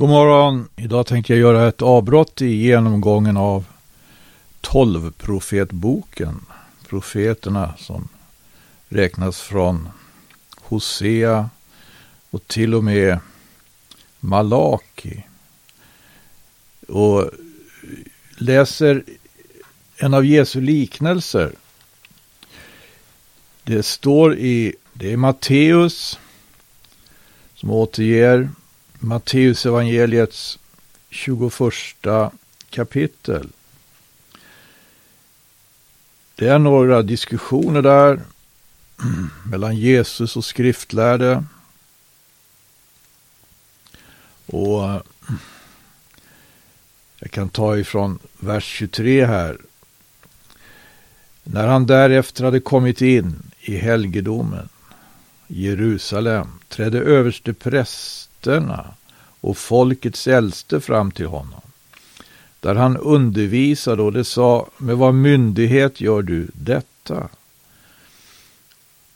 God morgon! Idag tänkte jag göra ett avbrott i genomgången av tolvprofetboken. Profeterna som räknas från Hosea och till och med Malaki. Och läser en av Jesu liknelser. Det står i, det är Matteus som återger Matteus evangeliets 21 kapitel. Det är några diskussioner där mellan Jesus och skriftlärde. Och jag kan ta ifrån vers 23 här. När han därefter hade kommit in i helgedomen Jerusalem trädde överste prästerna och folkets äldste fram till honom. Där han undervisade och det sa, med vad myndighet gör du detta?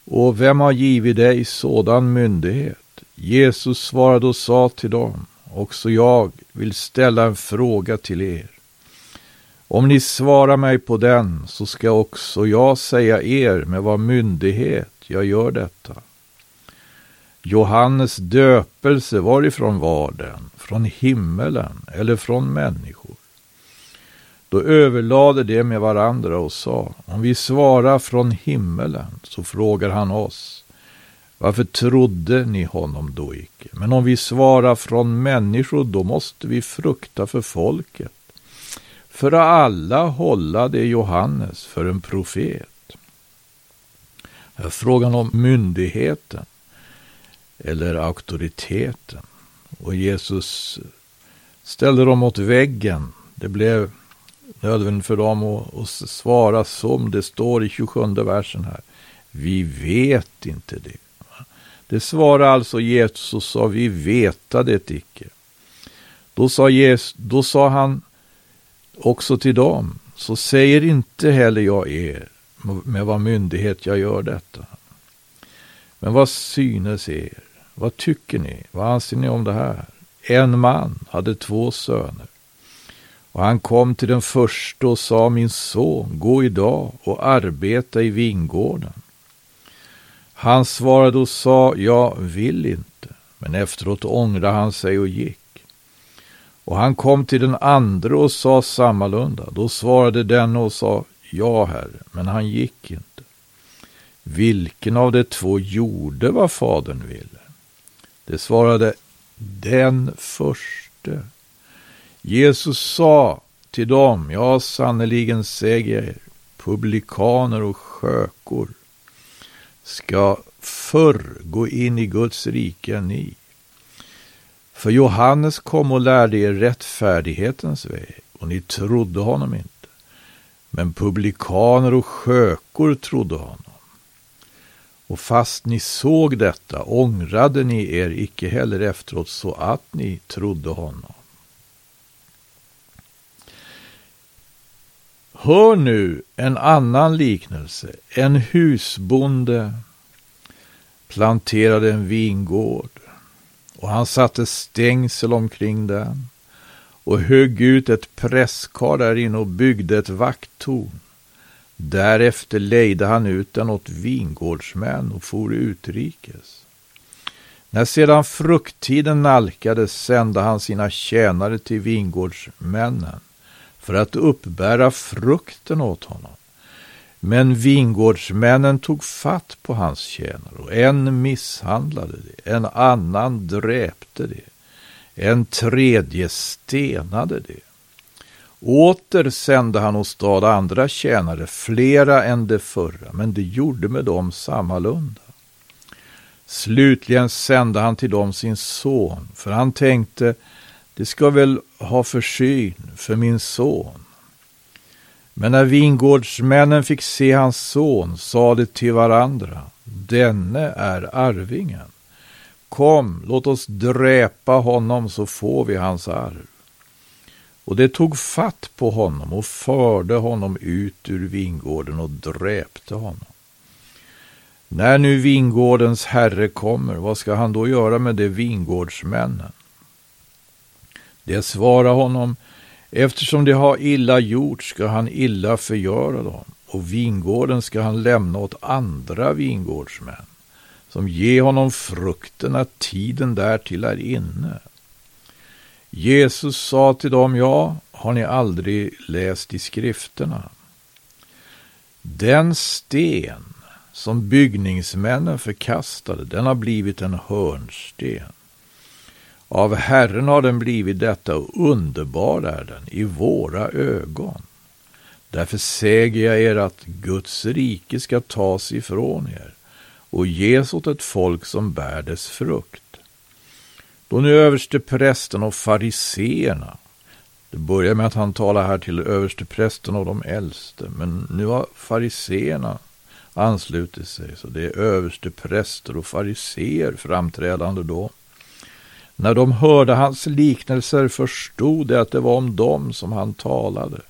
Och vem har givit dig sådan myndighet? Jesus svarade och sa till dem, också jag vill ställa en fråga till er. Om ni svarar mig på den så ska också jag säga er med vad myndighet jag gör detta. Johannes döpelse, varifrån var den? Från himmelen eller från människor? Då överlade de med varandra och sa, om vi svarar från himmelen, så frågar han oss, varför trodde ni honom då icke? Men om vi svarar från människor, då måste vi frukta för folket. För alla hålla det Johannes för en profet. Frågan om myndigheten eller auktoriteten. Och Jesus ställde dem mot väggen. Det blev nödvändigt för dem att, att svara som det står i 27 versen här. Vi vet inte det. Det svarade alltså Jesus och sa, vi veta det icke. Då sa, Jesus, då sa han också till dem, så säger inte heller jag er med vad myndighet jag gör detta. Men vad synes er? Vad tycker ni? Vad anser ni om det här? En man hade två söner. Och han kom till den första och sa, min son, gå idag och arbeta i vingården. Han svarade och sa, jag vill inte. Men efteråt ångrade han sig och gick. Och han kom till den andra och sa sammalunda. Då svarade den och sa, ja, herre, men han gick inte. Vilken av de två gjorde vad fadern ville? Det svarade den förste. Jesus sa till dem, ja sannerligen säger jag er, publikaner och skökor ska förr gå in i Guds rike än ni. För Johannes kom och lärde er rättfärdighetens väg och ni trodde honom inte. Men publikaner och skökor trodde honom. Och fast ni såg detta ångrade ni er icke heller efteråt så att ni trodde honom. Hör nu en annan liknelse. En husbonde planterade en vingård och han satte stängsel omkring den och högg ut ett presskar därinne och byggde ett vakttorn. Därefter lejde han ut den åt vingårdsmän och for utrikes. När sedan frukttiden nalkades sände han sina tjänare till vingårdsmännen för att uppbära frukten åt honom. Men vingårdsmännen tog fatt på hans tjänare och en misshandlade det, en annan dräpte det, en tredje stenade det. Åter sände han åstad andra tjänare, flera än de förra, men det gjorde med dem sammalunda. Slutligen sände han till dem sin son, för han tänkte, det ska väl ha försyn för min son. Men när vingårdsmännen fick se hans son sade till varandra, denne är arvingen. Kom, låt oss dräpa honom så får vi hans arv. Och det tog fatt på honom och förde honom ut ur vingården och dräpte honom. När nu vingårdens herre kommer, vad ska han då göra med de vingårdsmännen? Det svarar honom, eftersom de har illa gjort ska han illa förgöra dem, och vingården ska han lämna åt andra vingårdsmän, som ger honom frukten att tiden därtill är inne. Jesus sa till dem, ja, har ni aldrig läst i skrifterna? Den sten som byggningsmännen förkastade, den har blivit en hörnsten. Av Herren har den blivit detta och underbar är den i våra ögon. Därför säger jag er att Guds rike ska tas ifrån er och ges åt ett folk som bär dess frukt. Då nu översteprästen och fariseerna, det börjar med att han talar här till översteprästen och de äldste, men nu har fariseerna anslutit sig, så det är överstepräster och fariseer framträdande då. När de hörde hans liknelser förstod de att det var om dem som han talade.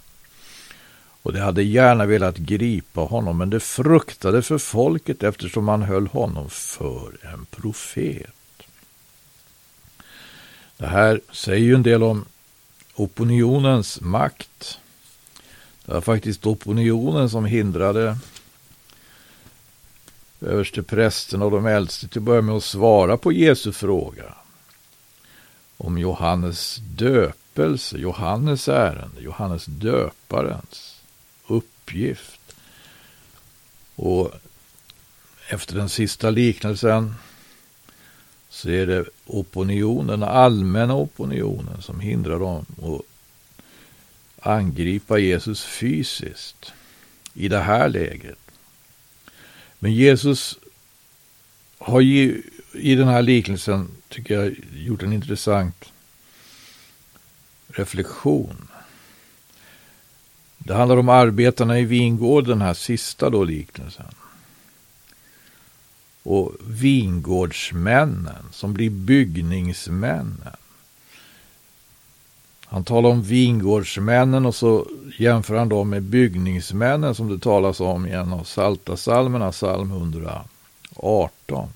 Och de hade gärna velat gripa honom, men de fruktade för folket eftersom man höll honom för en profet. Det här säger ju en del om opinionens makt. Det var faktiskt opinionen som hindrade överste prästen och de äldste till att börja med att svara på Jesu fråga om Johannes döpelse, Johannes ärende, Johannes döparens uppgift. Och efter den sista liknelsen så är det opinionen, den allmänna opinionen som hindrar dem att angripa Jesus fysiskt i det här läget. Men Jesus har ju i den här liknelsen, tycker jag, gjort en intressant reflektion. Det handlar om arbetarna i vingården, den här sista då liknelsen. Och vingårdsmännen som blir byggningsmännen. Han talar om vingårdsmännen och så jämför han dem med byggningsmännen som det talas om i en av Saltasalmerna, psalm 118.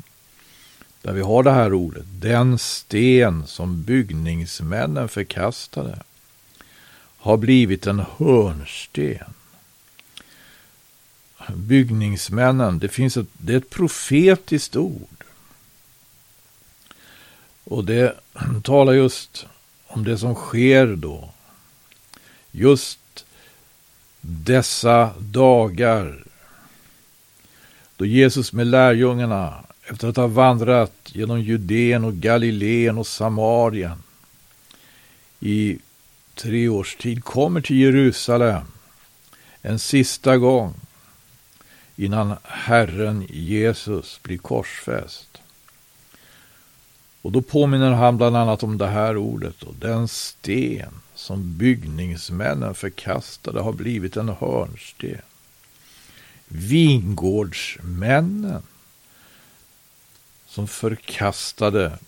Där vi har det här ordet, den sten som byggningsmännen förkastade har blivit en hörnsten. Byggningsmännen, det, finns ett, det är ett profetiskt ord. Och det talar just om det som sker då. Just dessa dagar då Jesus med lärjungarna efter att ha vandrat genom Judeen och Galileen och Samarien i tre års tid kommer till Jerusalem en sista gång innan Herren Jesus blir korsfäst. Och då påminner han bland annat om det här ordet. Och den sten som byggningsmännen förkastade har blivit en hörnsten. Vingårdsmännen som förkastade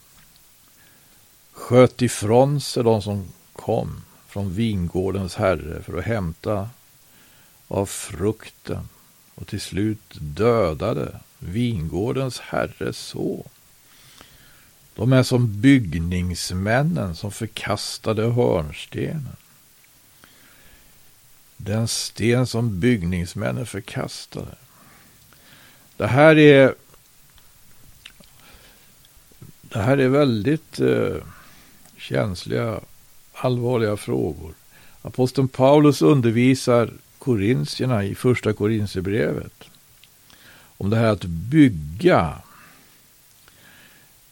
sköt ifrån sig de som kom från vingårdens herre för att hämta av frukten och till slut dödade vingårdens herres son. De är som byggningsmännen som förkastade hörnstenen. Den sten som byggningsmännen förkastade. Det här är det här är väldigt eh, känsliga, allvarliga frågor. Aposteln Paulus undervisar korintierna i första Korintierbrevet om det här att bygga.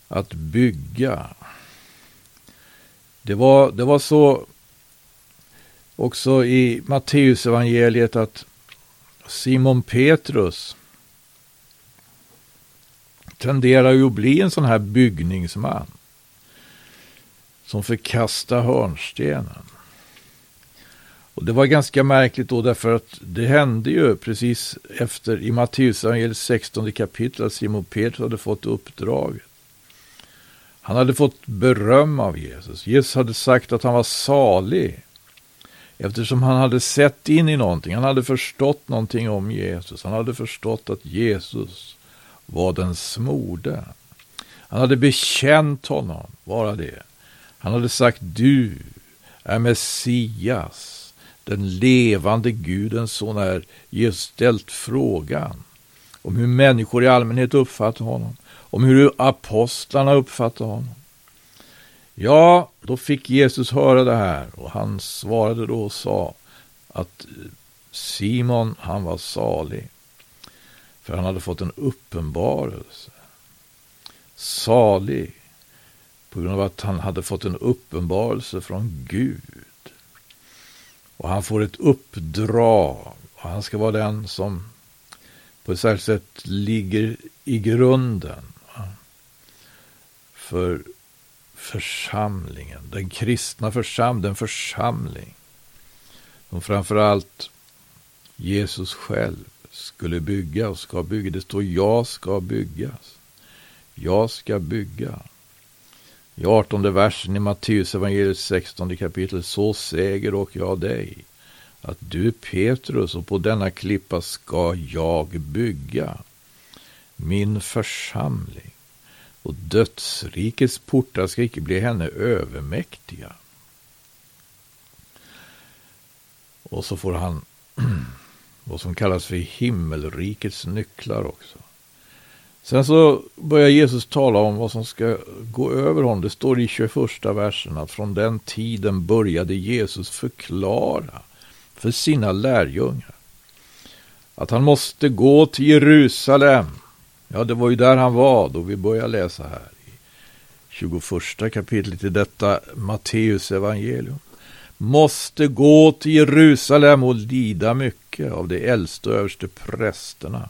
Att bygga. Det var, det var så också i Matteusevangeliet att Simon Petrus tenderar ju att bli en sån här byggningsman. Som förkastar hörnstenen. Och det var ganska märkligt då därför att det hände ju precis efter i Matteus 16 kapitel att Simon Petrus hade fått uppdraget. Han hade fått beröm av Jesus. Jesus hade sagt att han var salig. Eftersom han hade sett in i någonting. Han hade förstått någonting om Jesus. Han hade förstått att Jesus var den smorde. Han hade bekänt honom, bara det. Han hade sagt du är Messias, den levande Gudens son, är Jesus ställt frågan om hur människor i allmänhet uppfattar honom, om hur apostlarna uppfattar honom. Ja, då fick Jesus höra det här och han svarade då och sa att eh, Simon, han var salig. För han hade fått en uppenbarelse. Salig på grund av att han hade fått en uppenbarelse från Gud. Och han får ett uppdrag. Och han ska vara den som på ett särskilt sätt ligger i grunden för församlingen, den kristna församlingen, den församling som framförallt Jesus själv skulle bygga och ska bygga. Det står jag ska byggas. Jag ska bygga. I 18 versen i Matteus evangeliet 16 kapitel så säger och jag dig att du Petrus och på denna klippa ska jag bygga min församling och dödsrikets portar ska icke bli henne övermäktiga. Och så får han vad som kallas för himmelrikets nycklar också. Sen så börjar Jesus tala om vad som ska gå över honom. Det står i 21 versen att från den tiden började Jesus förklara för sina lärjungar att han måste gå till Jerusalem. Ja, det var ju där han var då vi började läsa här i 21 kapitlet i detta Matteus evangelium måste gå till Jerusalem och lida mycket av de äldste och överste prästerna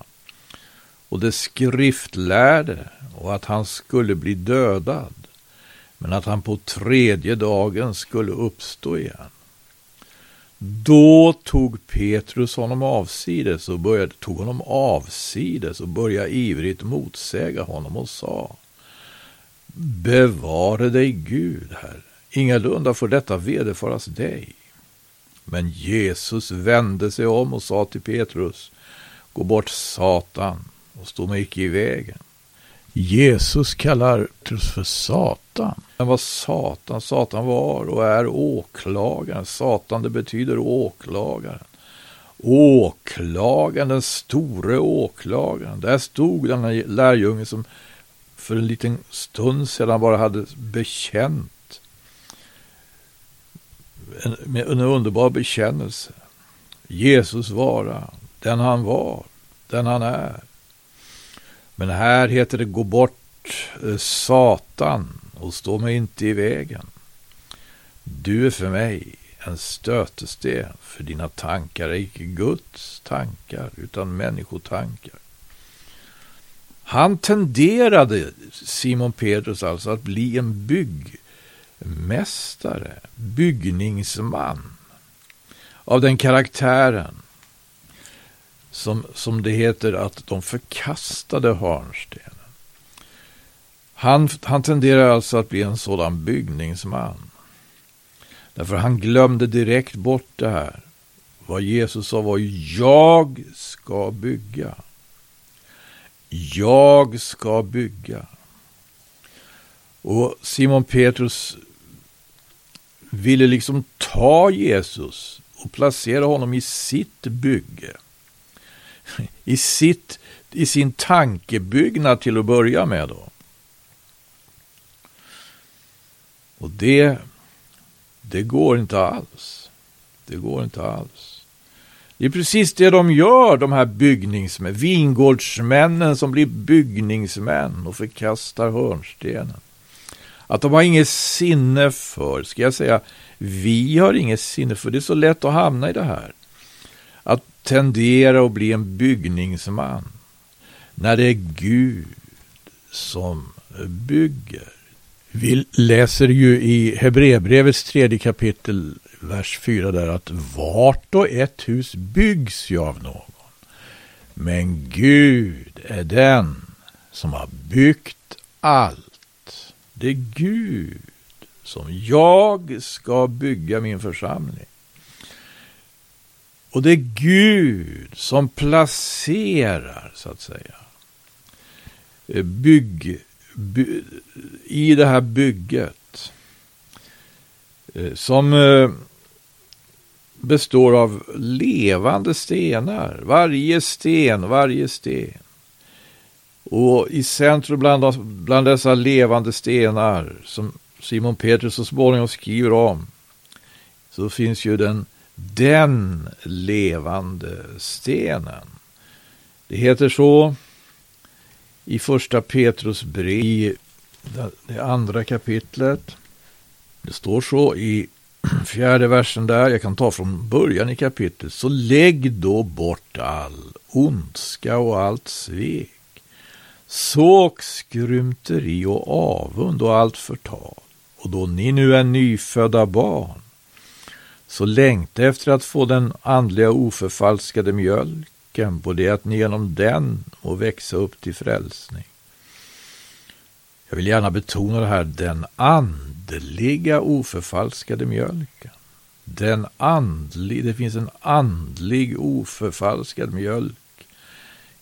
och de skriftlärde och att han skulle bli dödad men att han på tredje dagen skulle uppstå igen. Då tog Petrus honom avsides och började, tog honom avsides och började ivrigt motsäga honom och sa Bevare dig Gud, Herre. Ingalunda får detta vederfaras dig. Men Jesus vände sig om och sa till Petrus, gå bort Satan och stå mig icke i vägen. Jesus kallar Petrus för Satan. Men vad Satan, Satan var och är åklagaren. Satan, det betyder åklagaren. Åklagaren, den store åklagaren. Där stod den här lärjungen som för en liten stund sedan bara hade bekänt en, med en underbar bekännelse. Jesus vara den han var, den han är. Men här heter det gå bort eh, Satan och stå mig inte i vägen. Du är för mig en stötesten, för dina tankar är icke Guds tankar, utan människotankar. Han tenderade, Simon Petrus alltså, att bli en byggmästare, byggningsman av den karaktären som, som det heter att de förkastade hörnstenen. Han, han tenderar alltså att bli en sådan byggningsman. Därför han glömde direkt bort det här. Vad Jesus sa var jag ska bygga. Jag ska bygga. Och Simon Petrus ville liksom ta Jesus och placera honom i sitt bygge. I, sitt, i sin tankebyggnad till att börja med. då. Och det, det går inte alls. Det går inte alls. Det är precis det de gör, de här byggningsmän, vingårdsmännen som blir byggningsmän och förkastar hörnstenen. Att de har inget sinne för, ska jag säga, vi har inget sinne för, det är så lätt att hamna i det här. Tendera att bli en byggningsman. När det är Gud som bygger. Vi läser ju i Hebreerbrevets tredje kapitel, vers 4 där att vart och ett hus byggs ju av någon. Men Gud är den som har byggt allt. Det är Gud som jag ska bygga min församling. Och det är Gud som placerar, så att säga, eh, bygg, by, i det här bygget eh, som eh, består av levande stenar. Varje sten, varje sten. Och i centrum bland, bland dessa levande stenar som Simon Petrus så småningom skriver om så finns ju den, den levande stenen. Det heter så i första Petrus brev, det andra kapitlet. Det står så i fjärde versen där, jag kan ta från början i kapitlet. Så lägg då bort all ondska och allt svek, såg skrymteri och avund och allt förtal. Och då ni nu är nyfödda barn, så längta efter att få den andliga oförfalskade mjölken, på det att ni genom den må växa upp till frälsning. Jag vill gärna betona det här, den andliga oförfalskade mjölken. Den andlig, det finns en andlig oförfalskad mjölk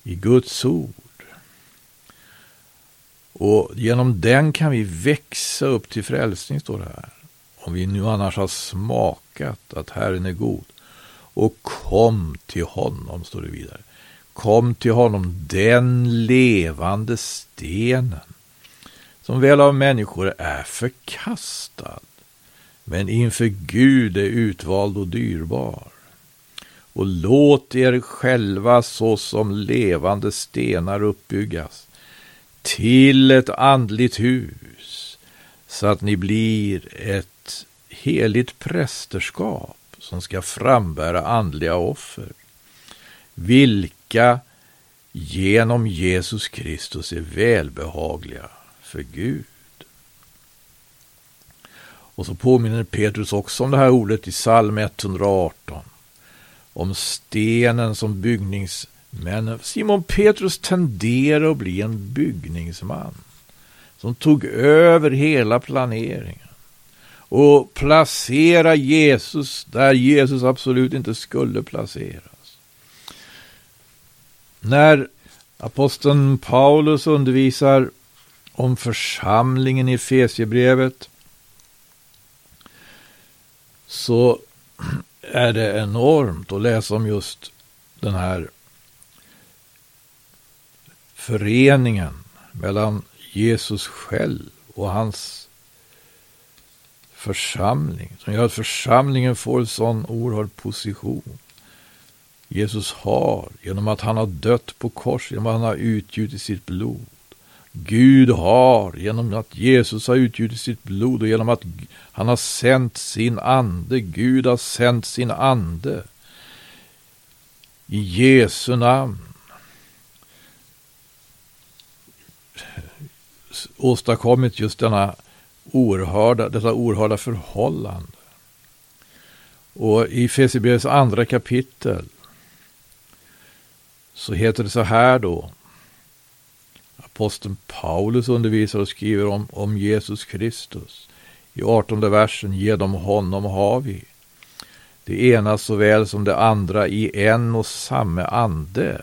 i Guds ord. Och genom den kan vi växa upp till frälsning, står det här. Om vi nu annars har smak smakat att Herren är god. Och kom till honom, står det vidare. Kom till honom, den levande stenen, som väl av människor är förkastad, men inför Gud är utvald och dyrbar. Och låt er själva såsom levande stenar uppbyggas till ett andligt hus, så att ni blir ett heligt prästerskap som ska frambära andliga offer, vilka genom Jesus Kristus är välbehagliga för Gud. Och så påminner Petrus också om det här ordet i psalm 118. Om stenen som byggnings men Simon Petrus tenderar att bli en byggningsman som tog över hela planeringen och placera Jesus där Jesus absolut inte skulle placeras. När aposteln Paulus undervisar om församlingen i Fesiebrevet så är det enormt att läsa om just den här föreningen mellan Jesus själv och hans församling som gör att församlingen får en sån oerhörd position. Jesus har, genom att han har dött på kors, genom att han har utgjutit sitt blod. Gud har, genom att Jesus har utgjutit sitt blod och genom att han har sänt sin ande, Gud har sänt sin ande i Jesu namn åstadkommit just denna oerhörda, detta oerhörda förhållande. Och i Fesierbrevets andra kapitel så heter det så här då. Aposteln Paulus undervisar och skriver om, om Jesus Kristus. I artonde versen, genom honom har vi det ena såväl som det andra i en och samma ande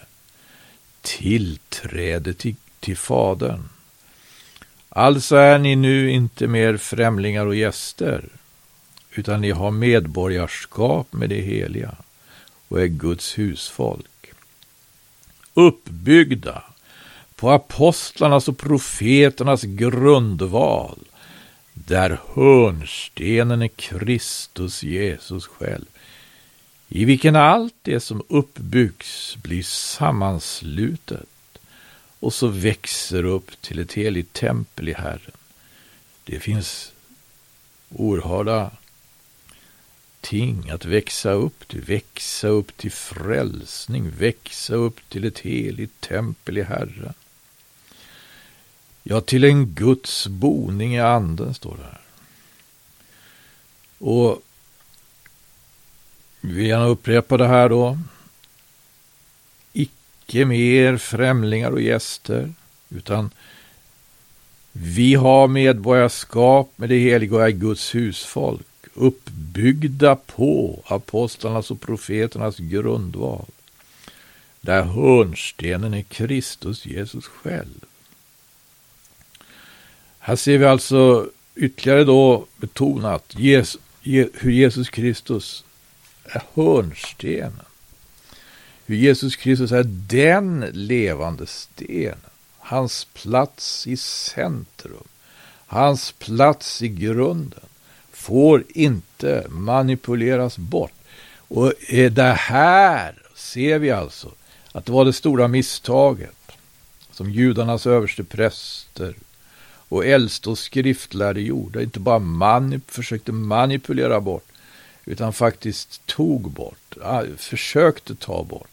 tillträde till, till Fadern. Alltså är ni nu inte mer främlingar och gäster, utan ni har medborgarskap med det heliga och är Guds husfolk. Uppbyggda på apostlarnas och profeternas grundval, där hörnstenen är Kristus Jesus själv, i vilken allt det som uppbyggs blir sammanslutet och så växer upp till ett heligt tempel i Herren. Det finns oerhörda ting att växa upp till, växa upp till frälsning, växa upp till ett heligt tempel i Herren. Ja, till en Guds boning i anden, står det här. Och vi vill gärna upprepa det här då icke mer främlingar och gäster, utan vi har medborgarskap med det heliga och är Guds husfolk, uppbyggda på apostlarnas och profeternas grundval, där hörnstenen är Kristus Jesus själv. Här ser vi alltså ytterligare då betonat hur Jesus Kristus är hörnstenen. Hur Jesus Kristus är den levande stenen. Hans plats i centrum. Hans plats i grunden får inte manipuleras bort. Och eh, det här ser vi alltså att det var det stora misstaget som judarnas överste präster och äldste och skriftlärde gjorde. Inte bara manip försökte manipulera bort utan faktiskt tog bort, ah, försökte ta bort,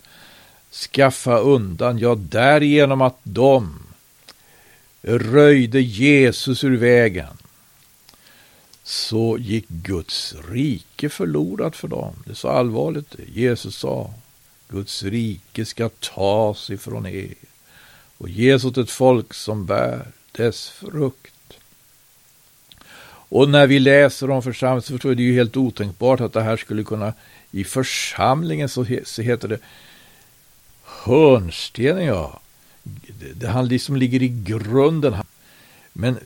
skaffa undan, ja därigenom att de röjde Jesus ur vägen så gick Guds rike förlorat för dem. Det är så allvarligt. Jesus sa, Guds rike ska tas ifrån er och ges åt ett folk som bär dess frukt. Och när vi läser om församlingen så förstår det ju helt otänkbart att det här skulle kunna i församlingen så heter det hörnstenen, ja. Han liksom ligger i grunden. Men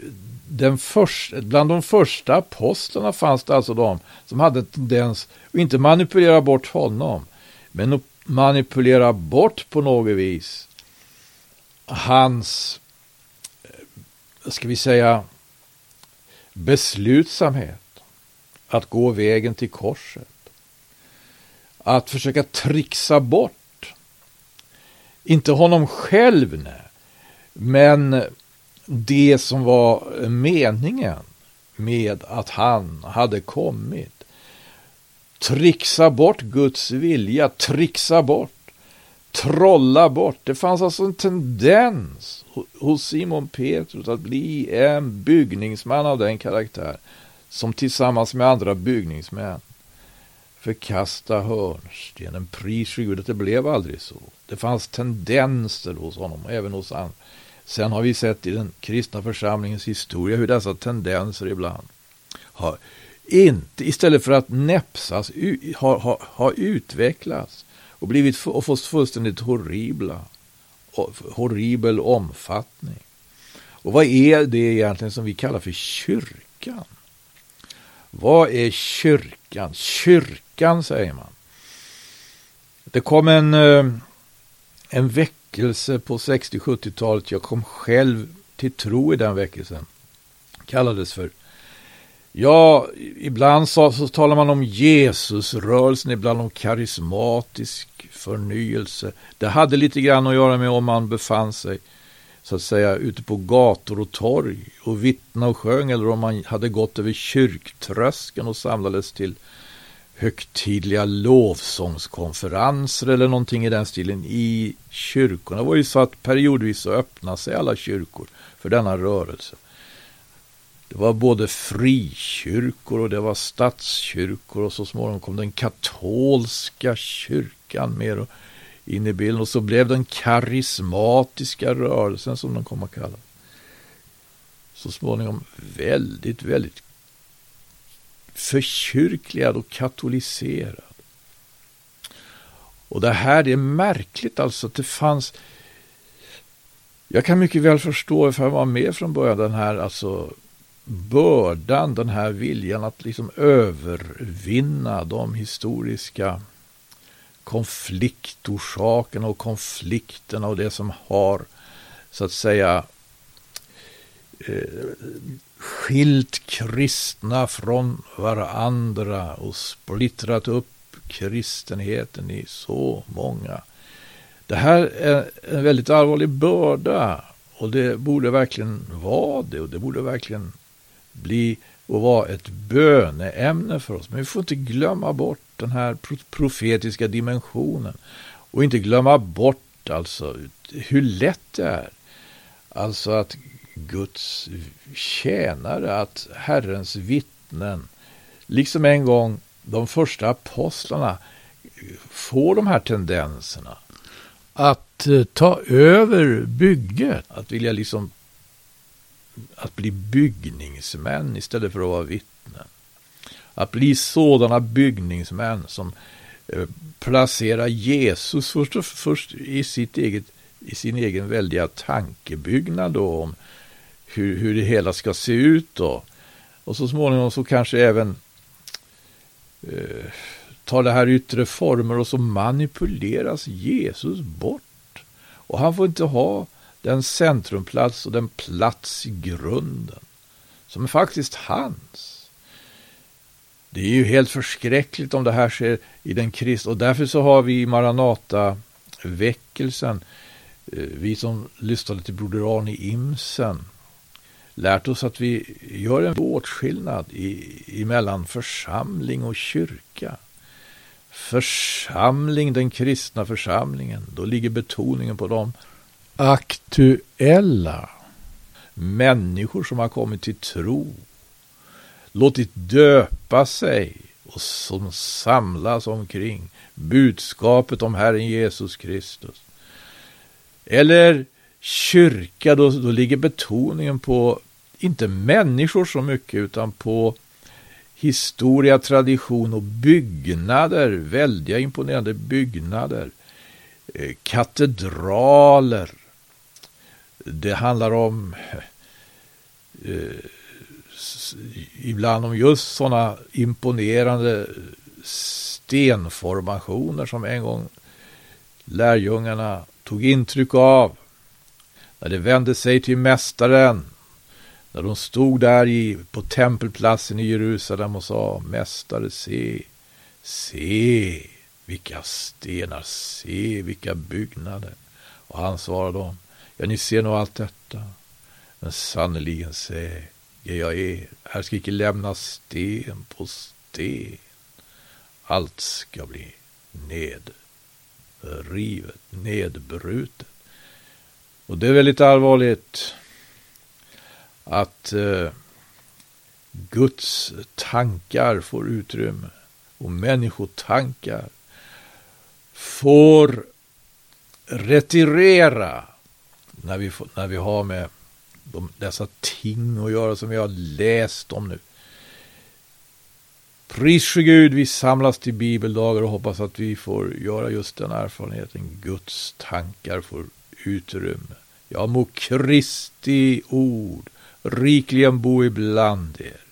den första, bland de första apostlarna fanns det alltså de som hade en tendens att inte manipulera bort honom, men att manipulera bort på något vis hans, vad ska vi säga, beslutsamhet att gå vägen till korset. Att försöka trixa bort, inte honom själv, nej, men det som var meningen med att han hade kommit. Trixa bort Guds vilja, trixa bort, trolla bort. Det fanns alltså en tendens hos Simon Petrus att bli en byggningsman av den karaktär som tillsammans med andra byggningsmän förkasta hörnstenen, pris för Gud att det blev aldrig så. Det fanns tendenser hos honom, även hos andra. Sen har vi sett i den kristna församlingens historia hur dessa tendenser ibland har inte, istället för att näpsas, har, har, har utvecklats och blivit och fått fullständigt horribla, horribel omfattning. Och vad är det egentligen som vi kallar för kyrkan? Vad är kyrkan? Kyrkan säger man. Det kom en, eh, en väckelse på 60-70-talet. Jag kom själv till tro i den väckelsen. Kallades för Ja, ibland så, så talar man om Jesusrörelsen, ibland om karismatisk förnyelse. Det hade lite grann att göra med om man befann sig så att säga ute på gator och torg och vittna och sjöng eller om man hade gått över kyrktröskeln och samlades till högtidliga lovsångskonferenser eller någonting i den stilen i kyrkorna. Det var ju så att periodvis så öppnade sig alla kyrkor för denna rörelse. Det var både frikyrkor och det var statskyrkor och så småningom kom den katolska kyrkan mer in i bilden och så blev den karismatiska rörelsen som den kom att kalla så småningom väldigt, väldigt förkyrkligad och katoliserad. Och det här är märkligt alltså att det fanns jag kan mycket väl förstå, för jag var med från början, den här alltså bördan, den här viljan att liksom övervinna de historiska konfliktorsakerna och konflikterna och det som har så att säga eh, skilt kristna från varandra och splittrat upp kristenheten i så många. Det här är en väldigt allvarlig börda och det borde verkligen vara det och det borde verkligen bli och vara ett böneämne för oss. Men vi får inte glömma bort den här profetiska dimensionen och inte glömma bort alltså hur lätt det är. Alltså att Guds tjänare, att Herrens vittnen, liksom en gång de första apostlarna, får de här tendenserna. Att eh, ta över bygget, att vilja liksom att bli byggningsmän istället för att vara vittnen. Att bli sådana byggningsmän som eh, placerar Jesus först, först i, sitt eget, i sin egen väldiga tankebyggnad då, om hur, hur det hela ska se ut då. Och så småningom så kanske även eh, tar det här yttre former och så manipuleras Jesus bort. Och han får inte ha den centrumplats och den plats i grunden som är faktiskt hans. Det är ju helt förskräckligt om det här sker i den kristna och därför så har vi i Maranata-väckelsen, eh, vi som lyssnade till Broder Arne Imsen, lärt oss att vi gör en åtskillnad i, mellan församling och kyrka. Församling, den kristna församlingen, då ligger betoningen på de aktuella människor som har kommit till tro, låtit döpa sig och som samlas omkring budskapet om Herren Jesus Kristus. Eller kyrka, då, då ligger betoningen på inte människor så mycket utan på historia, tradition och byggnader, väldiga imponerande byggnader, eh, katedraler. Det handlar om eh, ibland om just sådana imponerande stenformationer som en gång lärjungarna tog intryck av när de vände sig till mästaren när de stod där i, på tempelplatsen i Jerusalem och sa Mästare, se, se vilka stenar, se vilka byggnader. Och han svarade dem, ja ni ser nog allt detta, men sannerligen säger jag er, här ska icke lämnas sten på sten. Allt ska bli nedrivet, nedbrutet. Och det är väldigt allvarligt att eh, Guds tankar får utrymme och människotankar får retirera när vi, när vi har med de, dessa ting att göra som vi har läst om nu. Pris Gud, vi samlas till bibeldagar och hoppas att vi får göra just den erfarenheten. Guds tankar får utrymme. Ja, må Kristi ord rikligen bo ibland er.